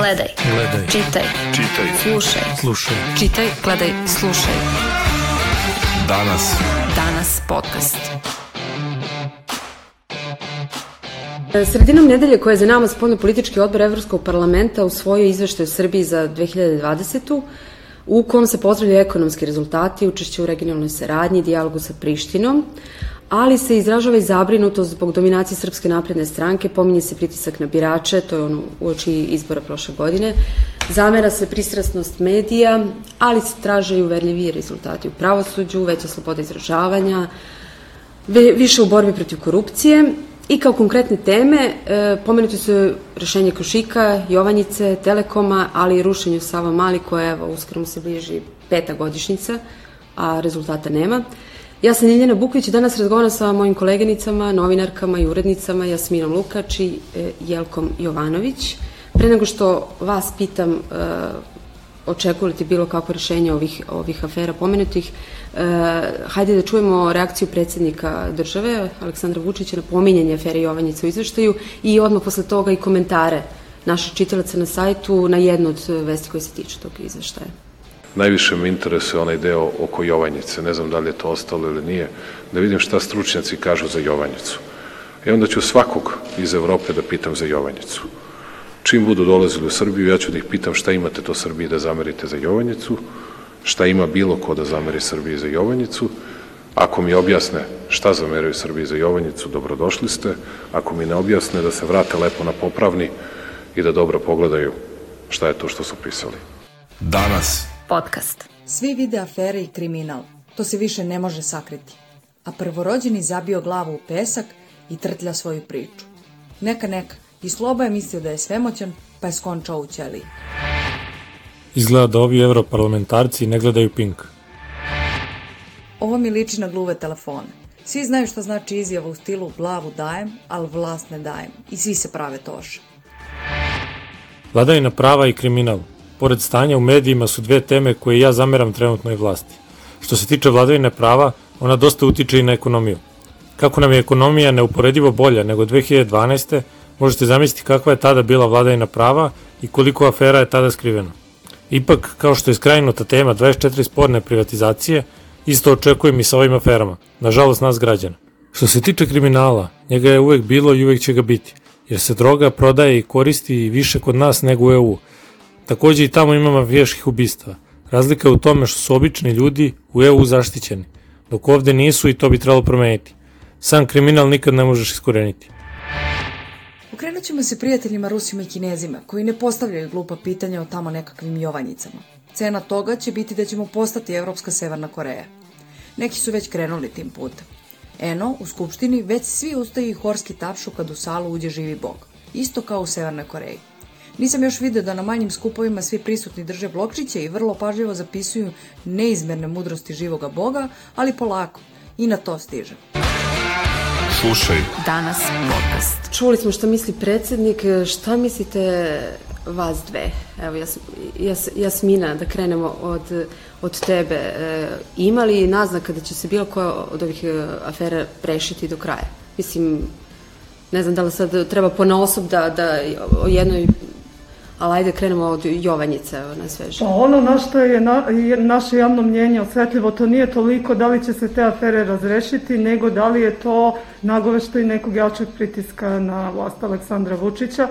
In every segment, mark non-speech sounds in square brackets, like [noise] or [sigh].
Gledaj. Gledaj. Čitaj. Čitaj. Slušaj. Slušaj. Čitaj, gledaj, slušaj. Danas. Danas podcast. Sredinom nedelje koja je za nama spoljno politički odbor Evropskog parlamenta usvojio izveštaj u Srbiji za 2020 u kom se pozdravljaju ekonomski rezultati, učešće u regionalnoj saradnji, dijalogu sa Prištinom, ali se izražava i zabrinutost zbog dominacije Srpske napredne stranke, pominje se pritisak na birače, to je ono uoči izbora prošle godine, zamera se pristrasnost medija, ali se traže i uverljivije rezultati u pravosuđu, veća sloboda izražavanja, više u borbi protiv korupcije i kao konkretne teme e, pomenuti su rešenje Krušika, Jovanjice, Telekoma, ali i rušenju Sava Mali koja evo uskoro mu se bliži peta godišnjica, a rezultata nema. Ja sam Ljiljana Bukvić i danas razgovaram sa mojim koleginicama, novinarkama i urednicama Jasminom Lukač i e, Jelkom Jovanović. Pre nego što vas pitam e, očekujete bilo kako rešenje ovih, ovih afera pomenutih, e, hajde da čujemo reakciju predsednika države, Aleksandra Vučića, na pominjanje afere Jovanjica u izveštaju i odmah posle toga i komentare naših čitalaca na sajtu na jednu od vesti koje se tiču tog izveštaja. Najviše me interesuje onaj deo oko Jovanjice, ne znam da li je to ostalo ili nije, da vidim šta stručnjaci kažu za Jovanjicu. I onda ću svakog iz Evrope da pitam za Jovanjicu. Čim budu dolazili u Srbiju, ja ću da ih pitam šta imate to Srbiji da zamerite za Jovanjicu, šta ima bilo ko da zameri Srbiji za Jovanjicu. Ako mi objasne šta zameraju Srbiji za Jovanjicu, dobrodošli ste. Ako mi ne objasne, da se vrate lepo na popravni i da dobro pogledaju šta je to što su pisali. Danas. Podcast. Svi vide afere i kriminal. To se više ne može sakriti. A prvorođeni zabio glavu u pesak i trtlja svoju priču. Neka, neka. I Sloba je mislio da je svemoćan, pa je skončao u ćeliji. Izgleda da ovi europarlamentarci ne gledaju Pink. Ovo mi liči na gluve telefone. Svi znaju šta znači izjava u stilu glavu dajem, ali vlast ne dajem. I svi se prave toše. Vladavina prava i kriminal. Pored stanja u medijima su dve teme koje ja zameram trenutnoj vlasti. Što se tiče vladavine prava, ona dosta utiče i na ekonomiju. Kako nam je ekonomija neuporedivo bolja nego 2012. možete zamisliti kakva je tada bila vladavina prava i koliko afera je tada skriveno. Ipak, kao što je skrajnuta tema 24 sporne privatizacije, isto očekujem i sa ovim aferama, nažalost nas građana. Što se tiče kriminala, njega je uvek bilo i uvek će ga biti, jer se droga prodaje i koristi više kod nas nego u EU. Takođe i tamo ima mafijaških ubistava. Razlika je u tome što su obični ljudi u EU zaštićeni, dok ovde nisu i to bi trebalo promeniti. Sam kriminal nikad ne možeš iskoreniti. Okrenut ćemo se prijateljima Rusima i Kinezima, koji ne postavljaju glupa pitanja o tamo nekakvim jovanjicama. Cena toga će biti da ćemo postati Evropska Severna Koreja. Neki su već krenuli tim putem. Eno, u Skupštini već svi ustaju i horski tapšu kad u salu uđe živi bog. Isto kao u Severnoj Koreji. Nisam još video da na manjim skupovima svi prisutni drže blokčiće i vrlo pažljivo zapisuju neizmerne mudrosti živoga boga, ali polako. I na to stižem. Slušaj. Danas podcast. Čuli smo šta misli predsednik, šta mislite vas dve? Evo, jas, jas, Jasmina, da krenemo od, od tebe. E, ima li naznaka da će se bilo koja od ovih e, afera prešiti do kraja? Mislim, ne znam da li sad treba pona osob da, da o jednoj ali ajde krenemo od Jovanjice, na sveže. Pa ono na što je, na, naše javno mnjenje osvetljivo, to nije toliko da li će se te afere razrešiti, nego da li je to nagoveštaj nekog jačeg pritiska na vlast Aleksandra Vučića,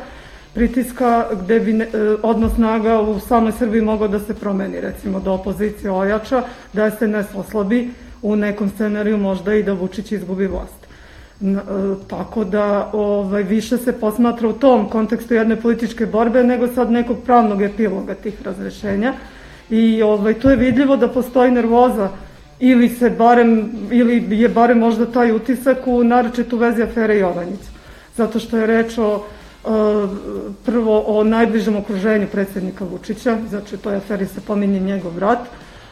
pritiska gde bi ne, odnos snaga u samoj Srbiji mogao da se promeni, recimo da opozicija ojača, da se ne oslabi u nekom scenariju možda i da Vučić izgubi vlast. E, tako da ovaj, više se posmatra u tom kontekstu jedne političke borbe nego sad nekog pravnog epiloga tih razrešenja. I ovaj, tu je vidljivo da postoji nervoza ili se barem, ili je barem možda taj utisak u naročetu vezi afere Jovanjica. Zato što je reč o e, prvo o najbližem okruženju predsednika Vučića, znači toj aferi se pominje njegov brat,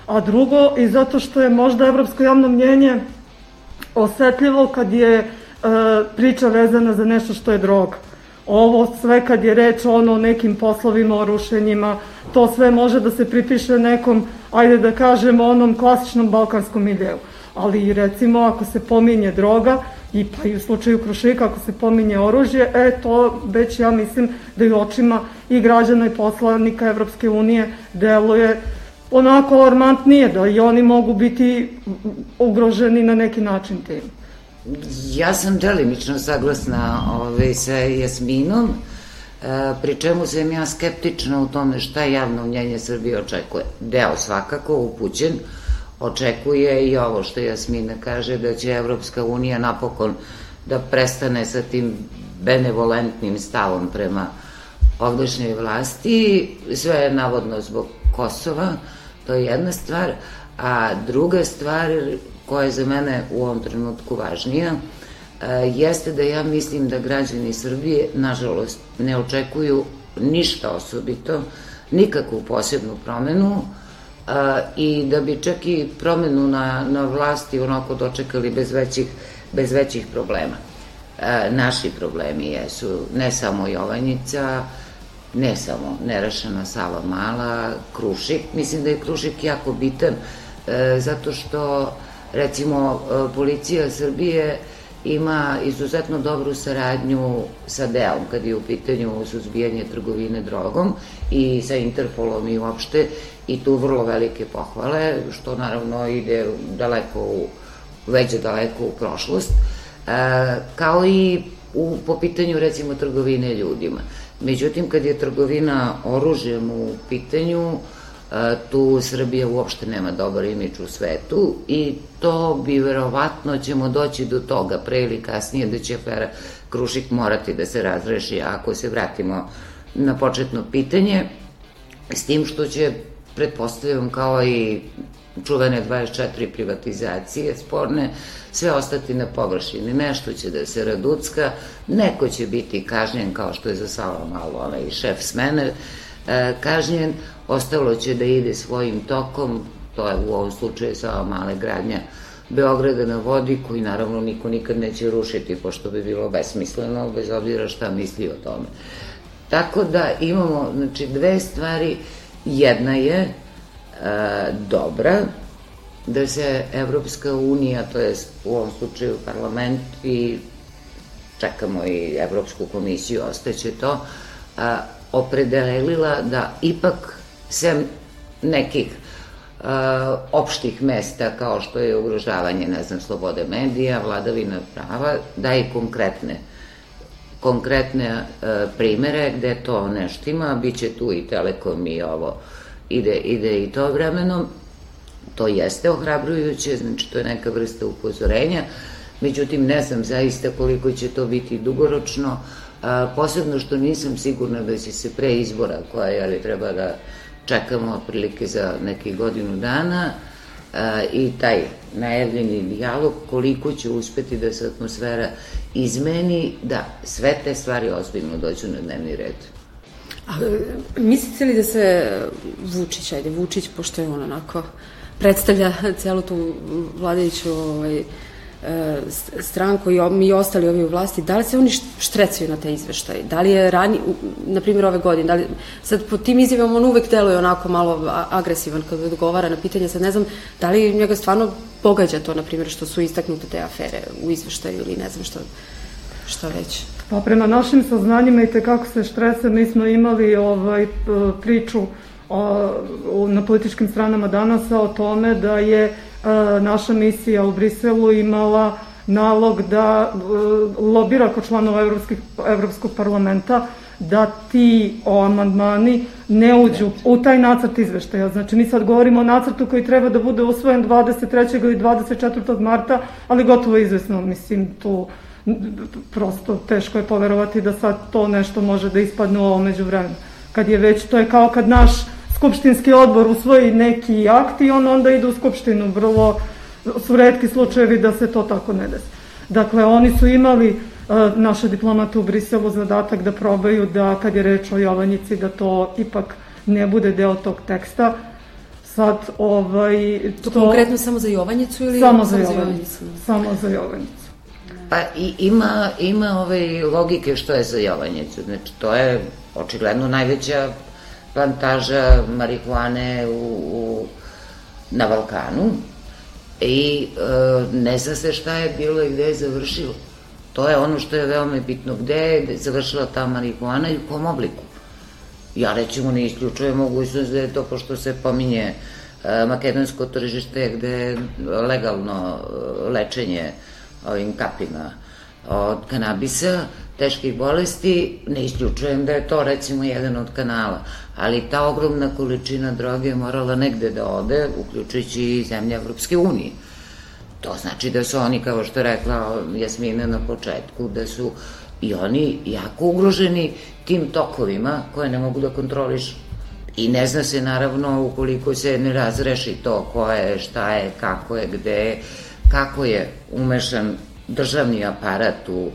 a drugo i zato što je možda evropsko javno mnjenje osetljivo kad je priča vezana za nešto što je droga. Ovo sve kad je reč ono o nekim poslovima, o rušenjima, to sve može da se pripiše nekom, ajde da kažemo, onom klasičnom balkanskom ideu. Ali recimo ako se pominje droga, i pa i u slučaju Krušika ako se pominje oružje, e to već ja mislim da i očima i građana i poslanika Evropske unije deluje onako alarmantnije, da i oni mogu biti ugroženi na neki način tim. Ja sam delimično saglasna ovaj, sa Jasminom, e, pri čemu sam ja skeptična u tome šta javno mnjenje Srbije očekuje. Deo svakako upućen, očekuje i ovo što Jasmina kaže, da će Evropska unija napokon da prestane sa tim benevolentnim stavom prema ovdašnjoj vlasti, sve je navodno zbog Kosova, to je jedna stvar, a druga stvar koja je za mene u ovom trenutku važnija, e, jeste da ja mislim da građani Srbije, nažalost, ne očekuju ništa osobito, nikakvu posebnu promenu, i da bi čak i promenu na, na vlasti onako dočekali bez većih, bez većih problema. naši problemi jesu ne samo Jovanjica, ne samo nerašena Sava Mala, Krušik. Mislim da je Krušik jako bitan e, zato što recimo e, policija Srbije ima izuzetno dobru saradnju sa DEOM kad je u pitanju suzbijanje trgovine drogom i sa Interpolom i uopšte i tu vrlo velike pohvale, što naravno ide daleko u, već daleko u prošlost, e, kao i u, po pitanju recimo trgovine ljudima. Međutim, kad je trgovina oružjem u pitanju, e, tu Srbija uopšte nema dobar imidž u svetu i to bi verovatno ćemo doći do toga pre ili kasnije da će afera Krušik morati da se razreši ako se vratimo na početno pitanje s tim što će pretpostavljam kao i čuvene 24 privatizacije sporne, sve ostati na površini. Nešto će da se raducka, neko će biti kažnjen kao što je za Sava malo onaj šef smene e, kažnjen, ostalo će da ide svojim tokom, to je u ovom slučaju Sava male gradnja Beograda na vodi, koji naravno niko nikad neće rušiti, pošto bi bilo besmisleno, bez obzira šta misli o tome. Tako da imamo znači, dve stvari Jedna je e, dobra, da se Evropska unija, to je u ovom slučaju parlament i čekamo i Evropsku komisiju, ostaće to, a, opredelila da ipak sem nekih a, opštih mesta kao što je ugrožavanje, ne znam, slobode medija, vladavina prava, da i konkretne konkretne e, primere gde to nešto ima, bit će tu i Telekom i ovo, ide, ide i to vremenom, to jeste ohrabrujuće, znači to je neka vrsta upozorenja, međutim ne znam zaista koliko će to biti dugoročno, a, posebno što nisam sigurna da će se pre izbora koja je treba da čekamo otprilike za nekih godinu dana, i taj najavljeni dijalog, koliko će uspeti da se atmosfera izmeni, da sve te stvari ozbiljno dođu na dnevni red. A, mislite li da se Vučić, ajde Vučić, pošto je on onako predstavlja celu tu vladajuću ovaj, E, stranku i mi ostali ovi u vlasti, da li se oni štrecaju na te izveštaje? Da li je rani, na primjer ove godine, da li, sad po tim izjavama on uvek deluje onako malo agresivan kad odgovara na pitanje, sad ne znam da li njega stvarno pogađa to, na primjer, što su istaknute te afere u izveštaju ili ne znam što, što već. Pa prema našim saznanjima i tekako se štrese, mi smo imali ovaj, priču o, na političkim stranama danas o tome da je naša misija u Briselu imala nalog da lobira kod članova Evropskih, Evropskog parlamenta da ti o amandmani ne uđu u taj nacrt izveštaja. Znači, mi sad govorimo o nacrtu koji treba da bude usvojen 23. ili 24. marta, ali gotovo izvesno, mislim, tu prosto teško je poverovati da sad to nešto može da ispadne u ovom među vremenu. Kad je već, to je kao kad naš skupštinski odbor usvoji neki akt i on onda ide u skupštinu. Vrlo su redki slučajevi da se to tako ne desi. Dakle, oni su imali uh, naše diplomate u Briselu zadatak da probaju da, kad je reč o Jovanjici, da to ipak ne bude deo tog teksta. Sad, ovaj... To, to konkretno samo za Jovanjicu ili... Samo za Jovanjicu. Samo za Jovanjicu. Pa i, ima, ima ove logike što je za Jovanjicu. Znači, to je očigledno najveća plantaža marihuane u, u, na Balkanu i e, ne zna se šta je bilo i gde je završilo. To je ono što je veoma bitno. Gde je završila ta marihuana i u kom obliku? Ja recimo ne isključujem mogućnost da je to, pošto se pominje e, makedonsko tržište gde je legalno e, lečenje ovim kapima od kanabisa, teških bolesti, ne isključujem da je to recimo jedan od kanala, ali ta ogromna količina droge je morala negde da ode, uključujući i zemlje Evropske unije. To znači da su oni, kao što rekla Jasmina na početku, da su i oni jako ugroženi tim tokovima koje ne mogu da kontrolišu. I ne zna se naravno ukoliko se ne razreši to ko je, šta je, kako je, gde je, kako je umešan državni aparat u,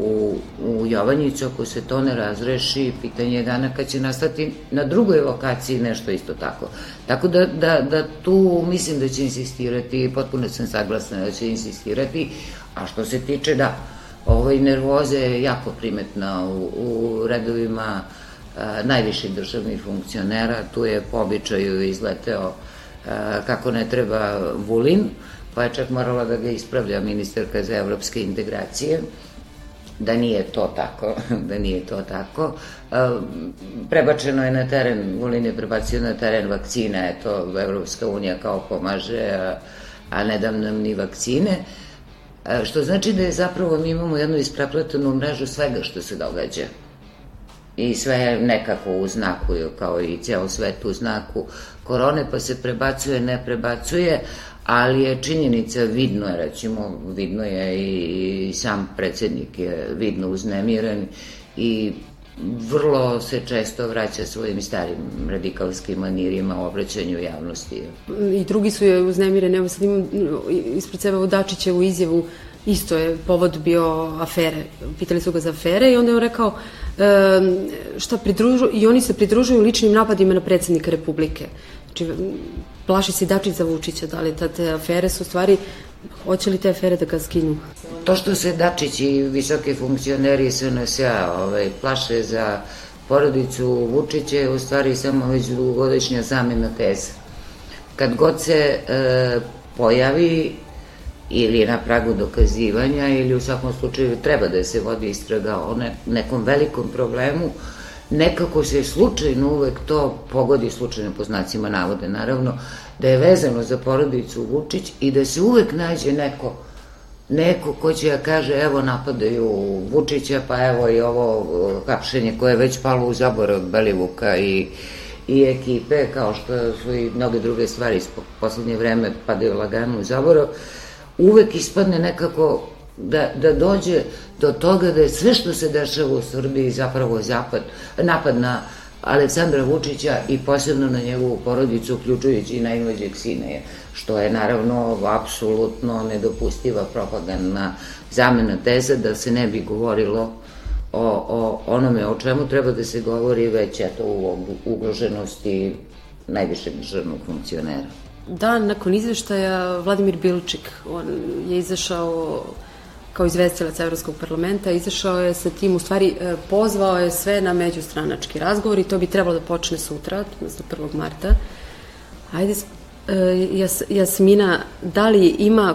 u, u Jovanjicu, ako se to ne razreši, pitanje je dana kad će nastati na drugoj lokaciji nešto isto tako. Tako da, da, da tu mislim da će insistirati, potpuno sam saglasna da će insistirati, a što se tiče da, ovaj nervoze je jako primetna u, u redovima a, najviših državnih funkcionera, tu je po običaju izleteo a, kako ne treba Vulin, pa je čak morala da ga ispravlja ministarka za evropske integracije, da nije to tako, [laughs] da nije to tako. Prebačeno je na teren, Vulin je prebacio na teren vakcina, eto, Evropska unija kao pomaže, a, a ne dam nam ni vakcine, što znači da je zapravo mi imamo jednu isprepletenu mrežu svega što se događa. I sve je nekako u znaku, kao i ceo svet u znaku korone, pa se prebacuje, ne prebacuje, ali je činjenica, vidno je, recimo, vidno je i, i sam predsednik je vidno uznemiren i vrlo se često vraća svojim starim radikalskim manirima u obraćanju javnosti. I drugi su je uznemireni, evo sad imam ispred sebe Dačićevu izjavu, isto je povod bio afere, pitali su ga za afere i onda je on rekao šta pridružu, i oni se pridružuju ličnim napadima na predsednika Republike. Znači, plaši se Dačić za Vučića, da li te afere su stvari, hoće li te afere da ga skinu? To što se Dačić i visoke funkcioneri SNS-a ovaj, plaše za porodicu Vučića je u stvari samo već dugogodišnja zamena teza. Kad god se e, pojavi ili na pragu dokazivanja ili u svakom slučaju treba da se vodi istraga o ne, nekom velikom problemu, nekako se slučajno uvek to pogodi slučajno po znacima navode, naravno, da je vezano za porodicu Vučić i da se uvek nađe neko neko ko će ja kaže evo napadaju Vučića pa evo i ovo hapšenje koje je već palo u zaborav Belivuka i, i ekipe kao što su i mnoge druge stvari poslednje vreme padaju lagano u zaborav. Uvek ispadne nekako da, da dođe do toga da je sve što se dešava u Srbiji zapravo zapad, napad na Aleksandra Vučića i posebno na njegovu porodicu, uključujući i najmlađeg sina što je naravno apsolutno nedopustiva propagandna zamena teza da se ne bi govorilo o, o onome o čemu treba da se govori već eto u ugroženosti najvišeg državnog funkcionera. Dan nakon izveštaja Vladimir Bilčik, on je izašao kao izvestilac Evropskog parlamenta, izašao je sa tim, u stvari e, pozvao je sve na međustranački razgovor i to bi trebalo da počne sutra, odnosno 1. marta. Ajde, e, Jas, Jasmina, da li ima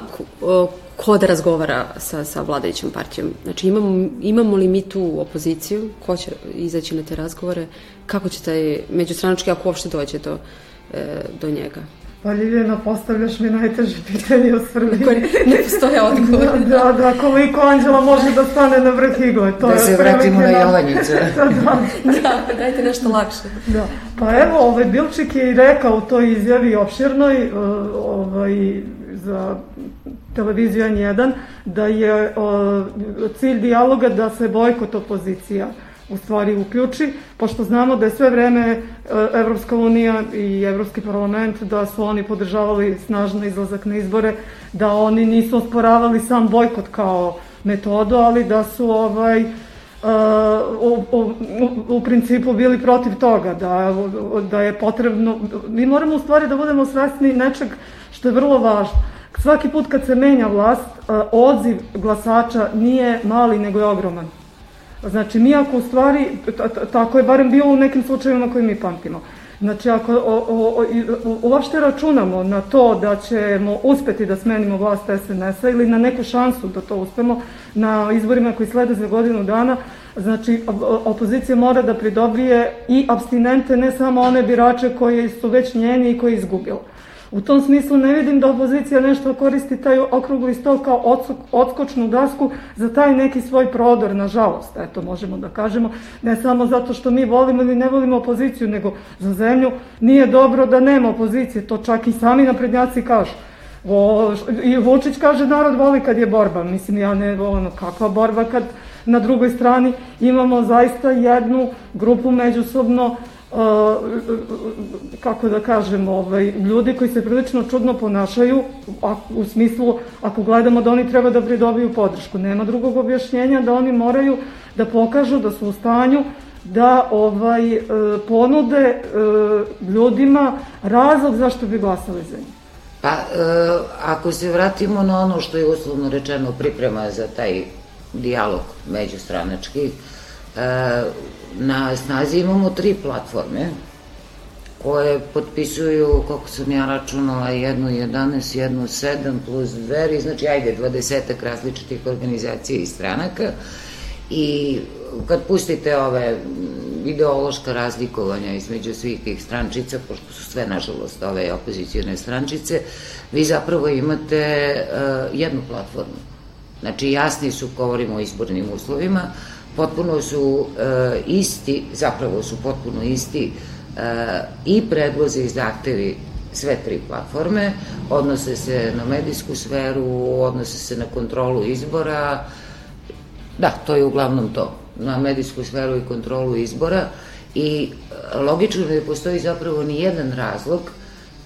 ko da razgovara sa, sa vladajućom partijom? Znači, imamo, imamo li mi tu opoziciju? Ko će izaći na te razgovore? Kako će taj međustranački, ako uopšte dođe do, e, do njega? Pa Ljiljana, postavljaš mi najteže pitanje u Srbiji. Koje ne postoje odgovor. da, da, da, koliko Anđela može da stane na vrh igle. To da je se vratimo na Jovanjicu. [laughs] da, da. da, dajte nešto lakše. Da. Pa evo, ovaj, Bilčik je i rekao u toj izjavi opširnoj, ovaj, za televiziju N1, da je o, cilj dijaloga da se bojkot opozicija u stvari uključi, pošto znamo da je sve vreme e, Evropska unija i Evropski parlament da su oni podržavali snažno izlazak na izbore, da oni nisu osporavali sam bojkot kao metodu, ali da su ovaj Uh, u, u, u principu bili protiv toga, da, da je potrebno, mi moramo u stvari da budemo svesni nečeg što je vrlo važno. Svaki put kad se menja vlast, uh, odziv glasača nije mali, nego je ogroman. Znači, mi ako u stvari, tako je barem bilo u nekim slučajevima koje mi pamtimo, Znači, ako uopšte računamo na to da ćemo uspeti da smenimo vlast SNS-a ili na neku šansu da to uspemo na izborima koji slede za godinu dana, znači opozicija mora da pridobije i abstinente, ne samo one birače koji su već njeni i koji izgubila. U tom smislu ne vidim da opozicija nešto koristi taj okrugli stol kao odskočnu dasku za taj neki svoj prodor, nažalost, eto, možemo da kažemo, ne samo zato što mi volimo ili ne volimo opoziciju, nego za zemlju. Nije dobro da nema opozicije, to čak i sami naprednjaci kažu. O, I Vučić kaže narod voli kad je borba, mislim ja ne, ono, kakva borba kad na drugoj strani imamo zaista jednu grupu međusobno kako da kažem, ovaj, ljudi koji se prilično čudno ponašaju, a, u smislu, ako gledamo da oni treba da pridobiju podršku. Nema drugog objašnjenja da oni moraju da pokažu da su u stanju da ovaj e, ponude e, ljudima razlog zašto bi glasali za njih. Pa, e, ako se vratimo na ono što je uslovno rečeno priprema za taj dijalog međustranački, e, na snazi imamo tri platforme koje potpisuju, koliko sam ja računala, jednu 11, jednu 7 plus dveri, znači ajde, dvadesetak različitih organizacija i stranaka i kad pustite ove ideološka razlikovanja između svih tih strančica, pošto su sve, nažalost, ove opozicijone strančice, vi zapravo imate uh, jednu platformu. Znači, jasni su, govorimo o izbornim uslovima, potpuno su e, isti, zapravo su potpuno isti e, i predlozi i zahtevi sve tri platforme, odnose se na medijsku sferu, odnose se na kontrolu izbora, da, to je uglavnom to, na medijsku sferu i kontrolu izbora i e, logično da postoji zapravo ni jedan razlog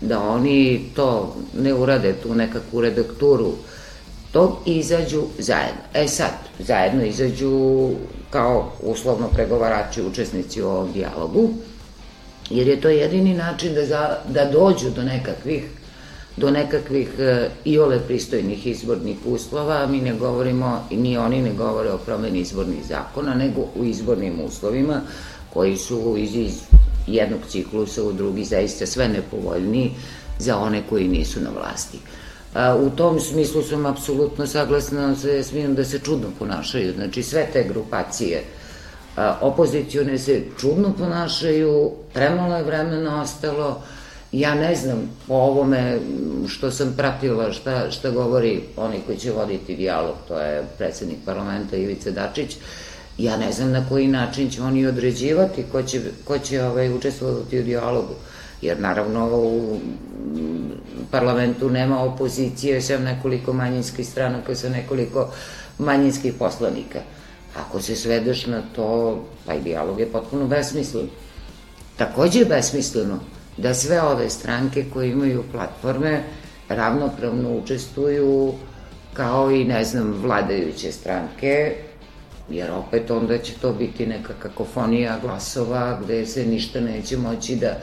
da oni to ne urade, tu nekakvu redakturu tog i izađu zajedno. E sad, zajedno izađu kao uslovno pregovarači, učesnici u ovom dijalogu, jer je to jedini način da, za, da dođu do nekakvih do nekakvih e, i ole pristojnih izbornih uslova, mi ne govorimo, ni oni ne govore o promeni izbornih zakona, nego u izbornim uslovima koji su iz, iz jednog ciklusa u drugi zaista sve nepovoljniji za one koji nisu na vlasti. U tom smislu sam apsolutno saglasna sa Jasminom da se čudno ponašaju. Znači sve te grupacije opozicione se čudno ponašaju, premalo je vremena ostalo, ja ne znam po ovome što sam pratila šta, šta govori oni koji će voditi dijalog, to je predsednik parlamenta Ivica Dačić, ja ne znam na koji način će oni određivati ko će, ko će ovaj, učestvovati u dijalogu. Jer naravno u parlamentu nema opozicije, sem nekoliko manjinskih stranaka sa nekoliko manjinskih poslanika. Ako se svedeš na to, taj dijalog je potpuno besmislen. Takođe je besmisleno da sve ove stranke koje imaju platforme ravnopravno učestvuju kao i, ne znam, vladajuće stranke, jer opet onda će to biti neka kakofonija glasova gde se ništa neće moći da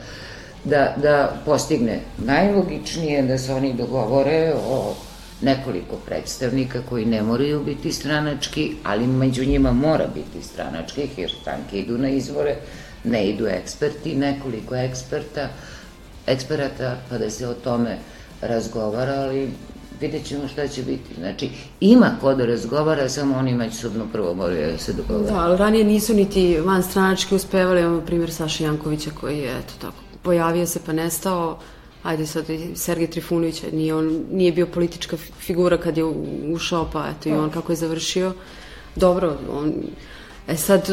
da, da postigne. Najlogičnije da se oni dogovore o nekoliko predstavnika koji ne moraju biti stranački, ali među njima mora biti stranačkih, jer stranke idu na izvore, ne idu eksperti, nekoliko eksperta, eksperata, pa da se o tome razgovara, ali vidjet ćemo šta će biti. Znači, ima ko da razgovara, samo oni međusobno prvo moraju da se dogovore. Da, ali ranije nisu niti van stranački uspevali, imamo primjer Saša Jankovića koji je, eto tako, pojavio se pa nestao, ajde sad Sergej Trifunović, nije, on, nije bio politička figura kad je ušao, pa eto i on kako je završio. Dobro, on, E sad,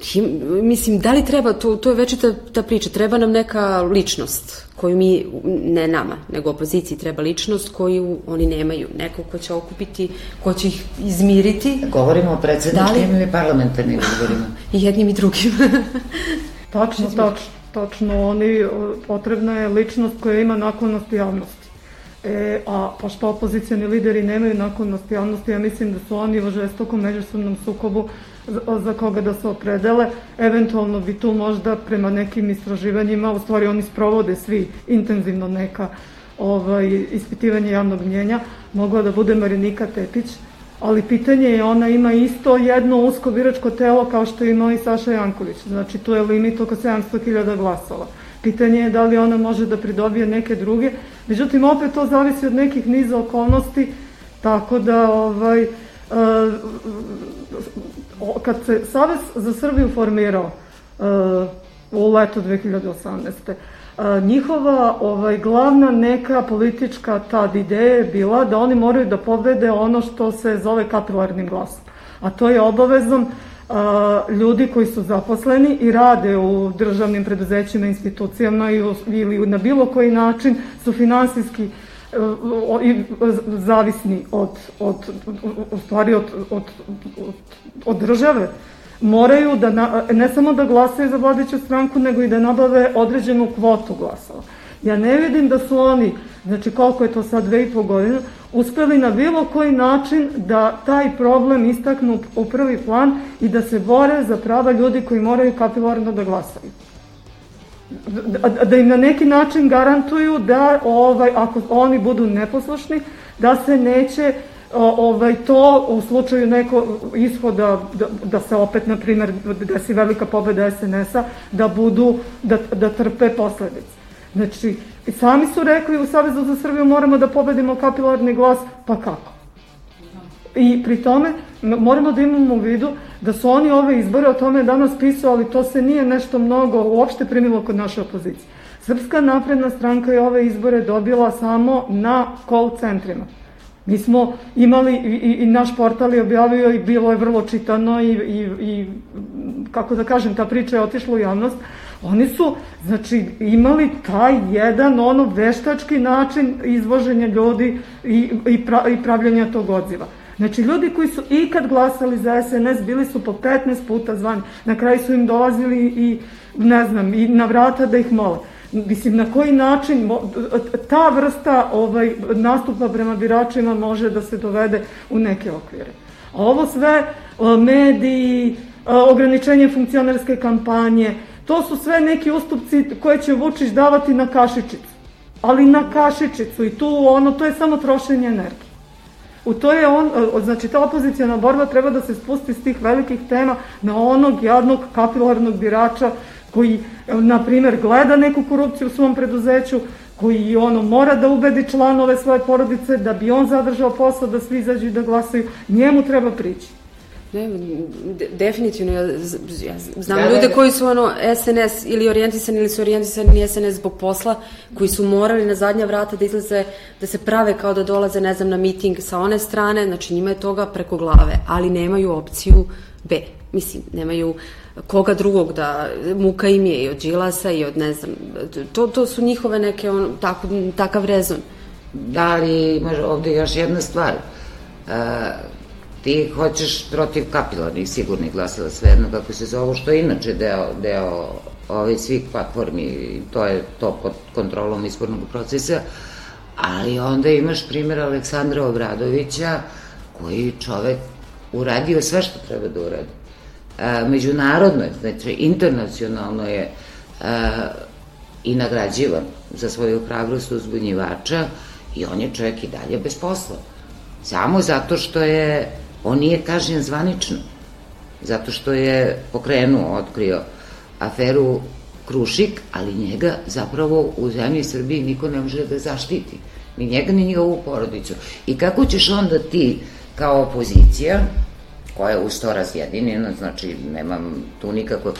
him, mislim, da li treba, to, to je već ta, ta priča, treba nam neka ličnost koju mi, ne nama, nego opoziciji treba ličnost koju oni nemaju. Neko ko će okupiti, ko će ih izmiriti. Govorimo o predsedničkim da li... ili parlamentarnim izborima. I jednim i drugim. [laughs] tačno, tačno tačno oni, potrebna je ličnost koja ima naklonost javnosti. E, a pošto opozicijani lideri nemaju naklonost javnosti, ja mislim da su oni u žestokom međusobnom sukobu za, za koga da se opredele. Eventualno bi tu možda prema nekim istraživanjima, u stvari oni sprovode svi intenzivno neka ovaj, ispitivanje javnog mnjenja, mogla da bude Marinika Tepić, ali pitanje je, ona ima isto jedno usko biračko telo kao što ima i Saša Janković. Znači, tu je limit oko 700.000 glasova. pitanje je da li ona može da pridobije neke druge. Međutim, opet to zavisi od nekih niza okolnosti, tako da ovaj, uh, kad se Savez za Srbiju formirao uh, u leto 2018. Njihova ovaj, glavna neka politička tad ideja je bila da oni moraju da pobede ono što se zove kapilarnim glasom. A to je obavezom a, ljudi koji su zaposleni i rade u državnim preduzećima, institucijama ili na bilo koji način su finansijski i zavisni od, od, u stvari od, od, od, od države, moraju da, na, ne samo da glasaju za vladeću stranku, nego i da nabave određenu kvotu glasova. Ja ne vidim da su oni, znači koliko je to sad dve i po godina, uspeli na bilo koji način da taj problem istaknu u prvi plan i da se bore za prava ljudi koji moraju kapilarno da glasaju. Da, da im na neki način garantuju da ovaj, ako oni budu neposlušni, da se neće ovaj, to u slučaju neko ishoda da, da se opet, na primjer, desi velika pobeda SNS-a, da budu, da, da trpe posledice. Znači, sami su rekli u Savezu za Srbiju moramo da pobedimo kapilarni glas, pa kako? I pri tome moramo da imamo u vidu da su oni ove izbore o tome danas pisao, ali to se nije nešto mnogo uopšte primilo kod naše opozicije. Srpska napredna stranka je ove izbore dobila samo na call centrima. Mi smo imali, i, i naš portal je objavio i bilo je vrlo čitano i, i, i kako da kažem, ta priča je otišla u javnost, Oni su, znači, imali taj jedan ono veštački način izvoženja ljudi i, i, pra, i pravljanja tog odziva. Znači, ljudi koji su ikad glasali za SNS bili su po 15 puta zvani. Na kraju su im dolazili i, ne znam, i na vrata da ih mole. Mislim, na koji način ta vrsta ovaj, nastupa prema biračima može da se dovede u neke okvire. A ovo sve, mediji, ograničenje funkcionerske kampanje, To su sve neki ustupci koje će Vučić davati na kašičicu. Ali na kašičicu i tu ono, to je samo trošenje energije. U to je on, znači ta opozicijana borba treba da se spusti s tih velikih tema na onog jadnog kapilarnog birača koji, na primer, gleda neku korupciju u svom preduzeću, koji ono mora da ubedi članove svoje porodice da bi on zadržao posao, da svi izađu i da glasaju, njemu treba prići. Ne, de, definitivno, ja, ja znam da, ljude da, da. koji su ono SNS ili orijentisani ili su orijentisani SNS zbog posla, koji su morali na zadnja vrata da izlaze, da se prave kao da dolaze, ne znam, na miting sa one strane, znači njima je toga preko glave, ali nemaju opciju B. Mislim, nemaju koga drugog da muka im je i od Đilasa i od ne znam, to, to su njihove neke, on, tako, takav rezon. Da, li može ovde još jedna stvar. Uh, ti hoćeš protiv kapilarnih sigurnih glasova, svejedno kako se zove, što je inače deo, deo ovih svih platformi, to je to pod kontrolom izbornog procesa, ali onda imaš primjer Aleksandra Obradovića, koji čovek uradio sve što treba da uradi. E, međunarodno je, znači internacionalno je e, i nagrađivan za svoju hrabrost uzbunjivača i on je čovjek i dalje bez posla. Samo zato što je On nije kažnjen zvanično, zato što je pokrenuo, otkrio aferu Krušik, ali njega zapravo u zemlji Srbiji niko ne može da zaštiti. Ni njega, ni njegovu porodicu. I kako ćeš onda ti, kao opozicija, koja je uz to razjedinjena, znači nemam tu nikako,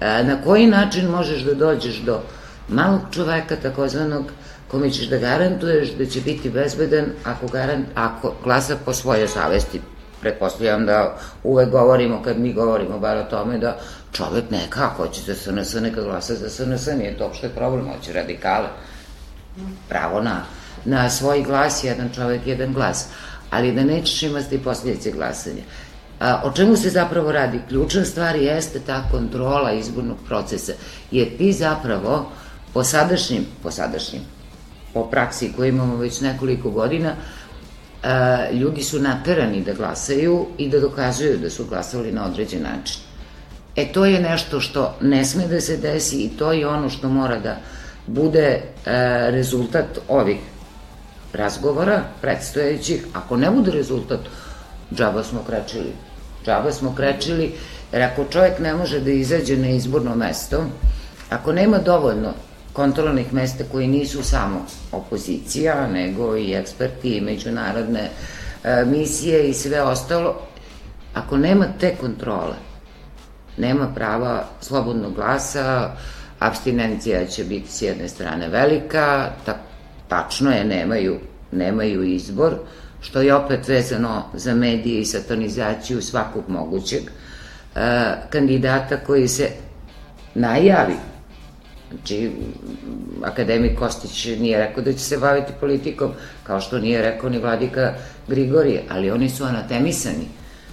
na koji način možeš da dođeš do malog čoveka, takozvanog, kome ćeš da garantuješ da će biti bezbedan ako, garant, ako glasa po svojoj savesti, pretpostavljam da uvek govorimo, kad mi govorimo bar o tome, da čovek neka, ako hoće za SNS, neka glasa za SNS, nije to uopšte problem, hoće radikale. Pravo na, na svoj glas, jedan čovek, jedan glas. Ali da nećeš imati posljedice glasanja. A, o čemu se zapravo radi? Ključna stvar jeste ta kontrola izbornog procesa, jer ti zapravo po sadašnjim, po sadašnjim, po praksi koju imamo već nekoliko godina, ljudi su naterani da glasaju i da dokazuju da su glasali na određen način. E to je nešto što ne sme da se desi i to je ono što mora da bude a, rezultat ovih razgovora predstojećih. Ako ne bude rezultat, džaba smo krečili. Džaba smo krečili, jer ako čovjek ne može da izađe na izborno mesto, ako nema dovoljno kontrolnih mesta koji nisu samo opozicija, nego i eksperti i međunarodne e, misije i sve ostalo, ako nema te kontrole, nema prava slobodnog glasa, abstinencija će biti s jedne strane velika, ta, tačno je, nemaju, nemaju izbor, što je opet vezano za medije i satanizaciju svakog mogućeg e, kandidata koji se najavi Znači, akademik Kostić nije rekao da će se baviti politikom, kao što nije rekao ni vladika Grigorije, ali oni su anatemisani.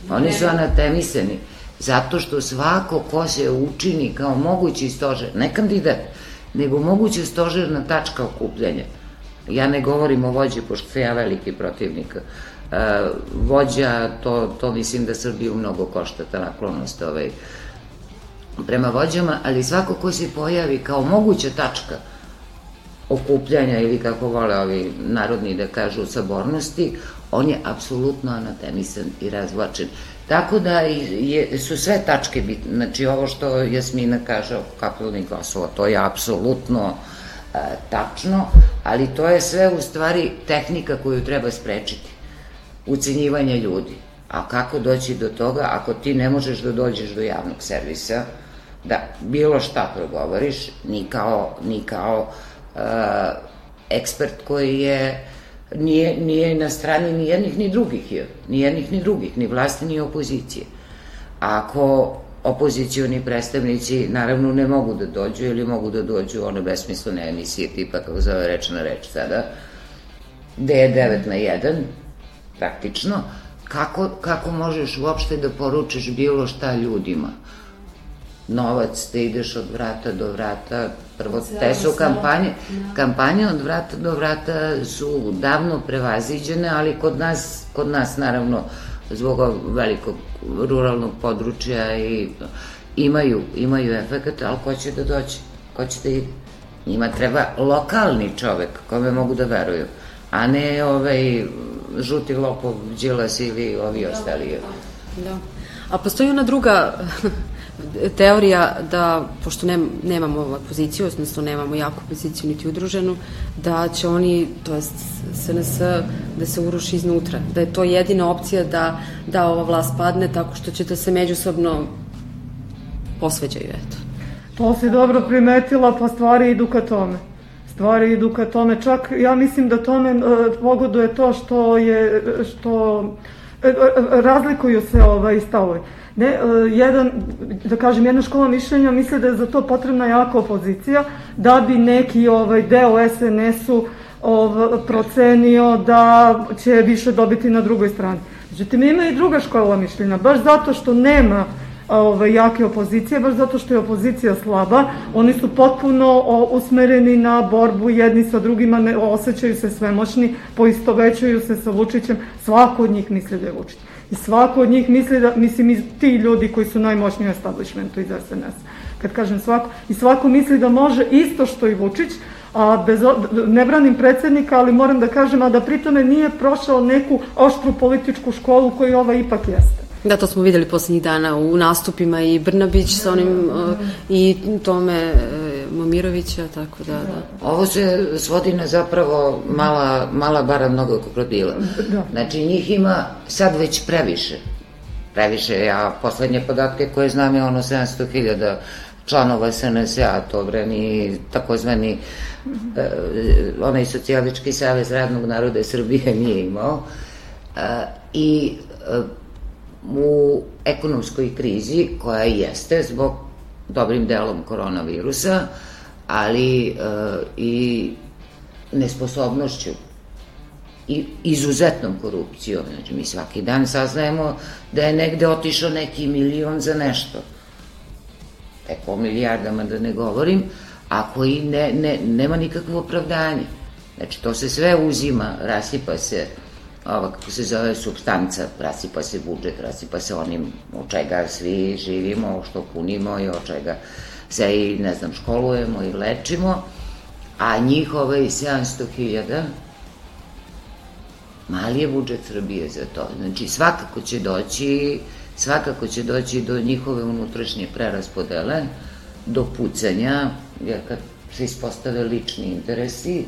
Oni su anatemisani zato što svako ko se učini kao mogući stožer, ne kandidat, nego mogući stožerna tačka okupljanja. Ja ne govorim o vođi, pošto sam ja veliki protivnik. E, vođa, to, to mislim da Srbiju mnogo košta, ta naklonost ovaj, prema vođama, ali svako ko se pojavi kao moguća tačka okupljanja ili kako vole ovi narodni da kažu sabornosti, on je apsolutno anatemisan i razvlačen. Tako da je, su sve tačke bitne. Znači ovo što Jasmina kaže o kapilnih glasova, to je apsolutno e, tačno, ali to je sve u stvari tehnika koju treba sprečiti. Ucenjivanje ljudi. A kako doći do toga ako ti ne možeš da dođeš do javnog servisa, da bilo šta progovoriš, ni kao, ni kao uh, ekspert koji je nije, nije na strani ni jednih ni drugih, je, ni jednih ni drugih, ni vlasti ni opozicije. Ako opozicioni predstavnici naravno ne mogu da dođu ili mogu da dođu one besmislene emisije tipa kako zove reč na reč sada, gde je 9 na 1, praktično, kako, kako možeš uopšte da poručiš bilo šta ljudima? novac, da ideš od vrata do vrata, prvo te su kampanje, kampanje od vrata do vrata su davno prevaziđene, ali kod nas, kod nas naravno, zbog velikog ruralnog područja i imaju, imaju efekt, ali ko će da dođe, ko će da ide? Njima treba lokalni čovek kome mogu da veruju, a ne ovaj žuti lopov, džilas ili ovi ostali. Da. A postoji ona druga [laughs] teorija da, pošto nem, nemamo poziciju, odnosno nemamo jaku poziciju niti udruženu, da će oni, to je SNS, da se uruši iznutra. Da je to jedina opcija da, da ova vlast padne tako što će da se međusobno posveđaju, eto. To si dobro primetila, pa stvari idu ka tome. Stvari idu ka tome. Čak ja mislim da tome e, pogoduje to što je, što e, e, razlikuju se ovaj stavovi. Ne, e, jedan, da kažem, jedna škola mišljenja misle da je za to potrebna jaka opozicija, da bi neki ovaj, deo SNS-u ov, procenio da će više dobiti na drugoj strani. Međutim, ima i druga škola mišljenja, baš zato što nema ovaj, jake opozicije, baš zato što je opozicija slaba, oni su potpuno usmereni na borbu jedni sa drugima, ne, osjećaju se svemoćni, poistovećuju se sa Vučićem, svako od njih misli da je Vučić. I svako od njih misli da, mislim, ti ljudi koji su najmoćniji u establishmentu iz SNS. Kad kažem svako, i svako misli da može isto što i Vučić, a bez, ne branim predsednika, ali moram da kažem, a da pritome nije prošao neku oštru političku školu koju ova ipak jeste. Da, to smo videli poslednjih dana u nastupima i Brnabić sa onim uh, i tome uh, Momirovića, tako da, da. Ovo se svodi na zapravo mala, mala bara mnogo krokodila. Da. Znači njih ima sad već previše. Previše, ja poslednje podatke koje znam je ono 700.000 članova SNS-a, to vreni takozvani uh, onaj socijalički savez radnog naroda Srbije nije imao. I u ekonomskoj krizi koja jeste zbog dobrim delom koronavirusa, ali e, i nesposobnošću i izuzetnom korupcijom. Znači, mi svaki dan saznajemo da je negde otišao neki milion za nešto. Tek o milijardama da ne govorim, a koji ne, ne, nema nikakvo opravdanje. Znači, to se sve uzima, rasipa se ova, kako se zove, substanca, rasipa se budžet, rasipa se onim od čega svi živimo, što punimo i od čega se i, ne znam, školujemo i lečimo, a njihove 700.000 mali je budžet Srbije za to. Znači, svakako će doći, svakako će doći do njihove unutrašnje preraspodele, do pucanja, jer kad se ispostave lični interesi,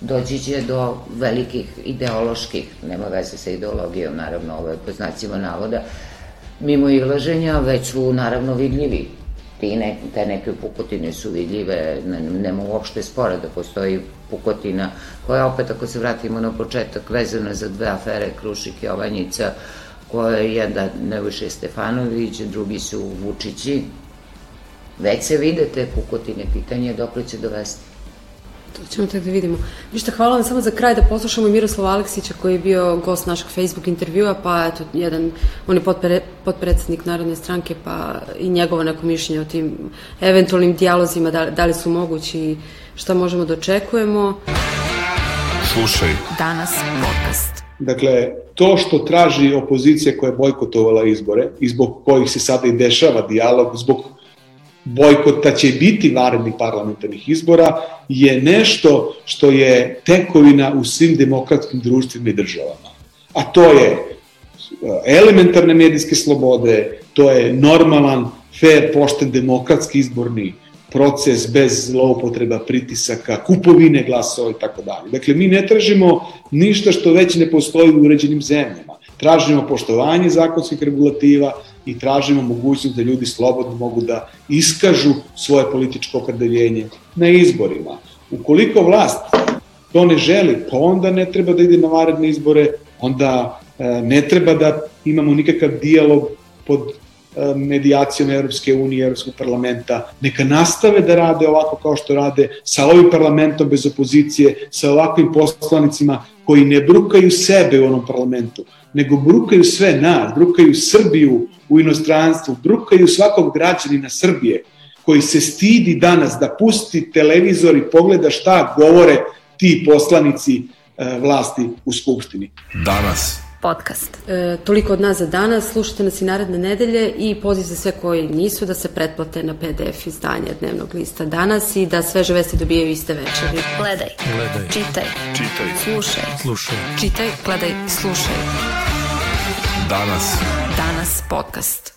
doći će do velikih ideoloških, nema veze sa ideologijom, naravno, ovo je po znacima navoda, mimo ilaženja, već su naravno vidljivi. Ti ne, te neke pukotine su vidljive, nema uopšte spora da postoji pukotina, koja opet, ako se vratimo na početak, vezana za dve afere Krušik i Ovanjica, koje je jedan Nebojša Stefanović, drugi su Vučići, već se vide te pukotine, pitanje je dok će dovesti. To ćemo tek da vidimo. Ništa, hvala vam samo za kraj da poslušamo Miroslava Aleksića koji je bio gost našeg Facebook intervjua, pa eto, jedan, on je potpre, potpredsednik Narodne stranke, pa i njegovo neko mišljenje o tim eventualnim dijalozima, da, da li su mogući i šta možemo da očekujemo. Slušaj. Danas podcast. Dakle, to što traži opozicija koja je bojkotovala izbore i zbog kojih se sada i dešava dijalog, zbog bojkota će biti varednih parlamentarnih izbora, je nešto što je tekovina u svim demokratskim društvima i državama. A to je e, elementarne medijske slobode, to je normalan, fair, pošten, demokratski izborni proces bez zloupotreba pritisaka, kupovine glasova i tako dalje. Dakle, mi ne tražimo ništa što već ne postoji u uređenim zemljama. Tražimo poštovanje zakonskih regulativa i tražimo mogućnost da ljudi slobodno mogu da iskažu svoje političko opredeljenje na izborima. Ukoliko vlast to ne želi, pa onda ne treba da ide na varedne izbore, onda e, ne treba da imamo nikakav dijalog pod e, medijacijom Evropske unije, Evropskog parlamenta, neka nastave da rade ovako kao što rade sa ovim parlamentom bez opozicije, sa ovakvim poslanicima koji ne brukaju sebe u onom parlamentu, nego brukaju sve nas, brukaju Srbiju u inostranstvu, brukaju svakog građanina Srbije koji se stidi danas da pusti televizor i pogleda šta govore ti poslanici e, vlasti u Skupštini. Danas. Podcast. E, toliko od nas za danas. Slušajte nas i naredne nedelje i poziv za sve koji nisu da se pretplate na PDF izdanje dnevnog lista danas i da sveže vesti dobijaju iste večeri. Gledaj. Gledaj. Čitaj. Čitaj. Slušaj. Slušaj. Čitaj, gledaj, slušaj. Danas. Danas podcast.